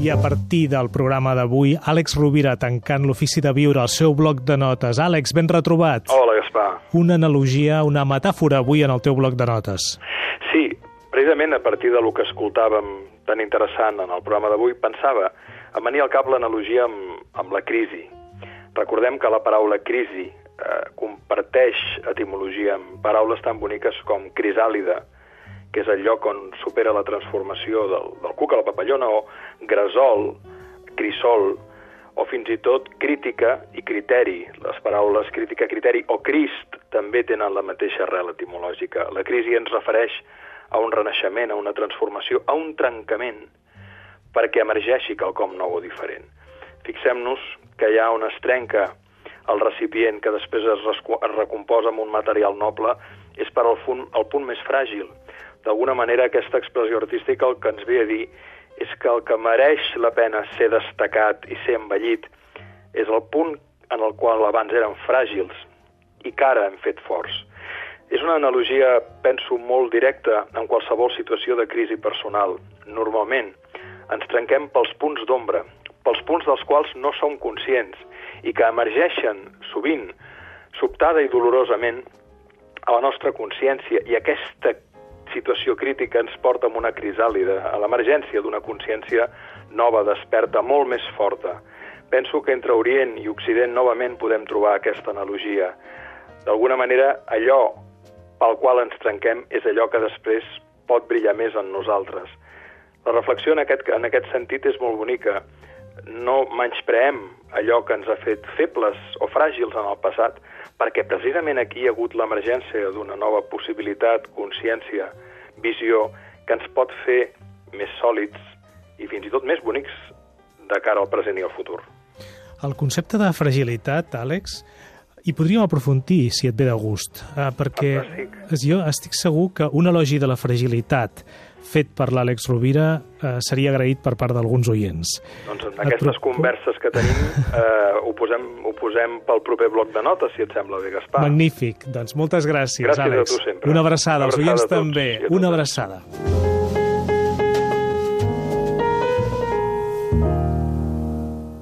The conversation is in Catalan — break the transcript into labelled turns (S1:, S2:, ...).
S1: I a partir del programa d'avui, Àlex Rovira tancant l'ofici de viure al seu bloc de notes. Àlex, ben retrobat.
S2: Hola, Gaspar.
S1: Una analogia, una metàfora avui en el teu bloc de notes.
S2: Sí, precisament a partir de lo que escoltàvem tan interessant en el programa d'avui, pensava em venia al cap l'analogia amb, amb la crisi. Recordem que la paraula crisi eh, comparteix etimologia amb paraules tan boniques com crisàlida, que és el lloc on supera la transformació del, del cuc a la papallona, o gresol, crisol, o fins i tot crítica i criteri. Les paraules crítica, criteri o Crist també tenen la mateixa arrel etimològica. La crisi ens refereix a un renaixement, a una transformació, a un trencament, perquè emergeixi quelcom nou o diferent. Fixem-nos que allà on es trenca el recipient que després es, es recomposa amb un material noble és per al punt, el punt més fràgil, D'alguna manera, aquesta expressió artística el que ens ve a dir és que el que mereix la pena ser destacat i ser envellit és el punt en el qual abans eren fràgils i que ara hem fet forts. És una analogia, penso, molt directa en qualsevol situació de crisi personal. Normalment ens trenquem pels punts d'ombra, pels punts dels quals no som conscients i que emergeixen sovint, sobtada i dolorosament, a la nostra consciència i aquesta crítica ens porta a una crisàlida, a l'emergència d'una consciència nova, desperta, molt més forta. Penso que entre Orient i Occident novament podem trobar aquesta analogia. D'alguna manera, allò pel qual ens trenquem és allò que després pot brillar més en nosaltres. La reflexió en aquest, en aquest sentit és molt bonica. No menyspreem allò que ens ha fet febles o fràgils en el passat, perquè precisament aquí hi ha hagut l'emergència d'una nova possibilitat, consciència, visió, que ens pot fer més sòlids i fins i tot més bonics de cara al present i al futur.
S1: El concepte de fragilitat, Àlex, hi podríem aprofundir, si et ve de gust, eh, perquè
S2: Fantàstic.
S1: jo estic segur que un elogi de la fragilitat fet per l'Àlex Rovira eh, seria agraït per part d'alguns oients.
S2: Doncs en aquestes
S1: pro-
S2: converses que tenim eh, ho, posem, ho posem pel proper bloc de notes, si et sembla bé, Gaspar.
S1: Magnífic. Doncs moltes gràcies,
S2: Gràcies a
S1: Àlex.
S2: tu sempre.
S1: Una abraçada,
S2: Una
S1: als
S2: abraçada
S1: oients
S2: a tots
S1: també.
S2: i a
S1: Una abraçada.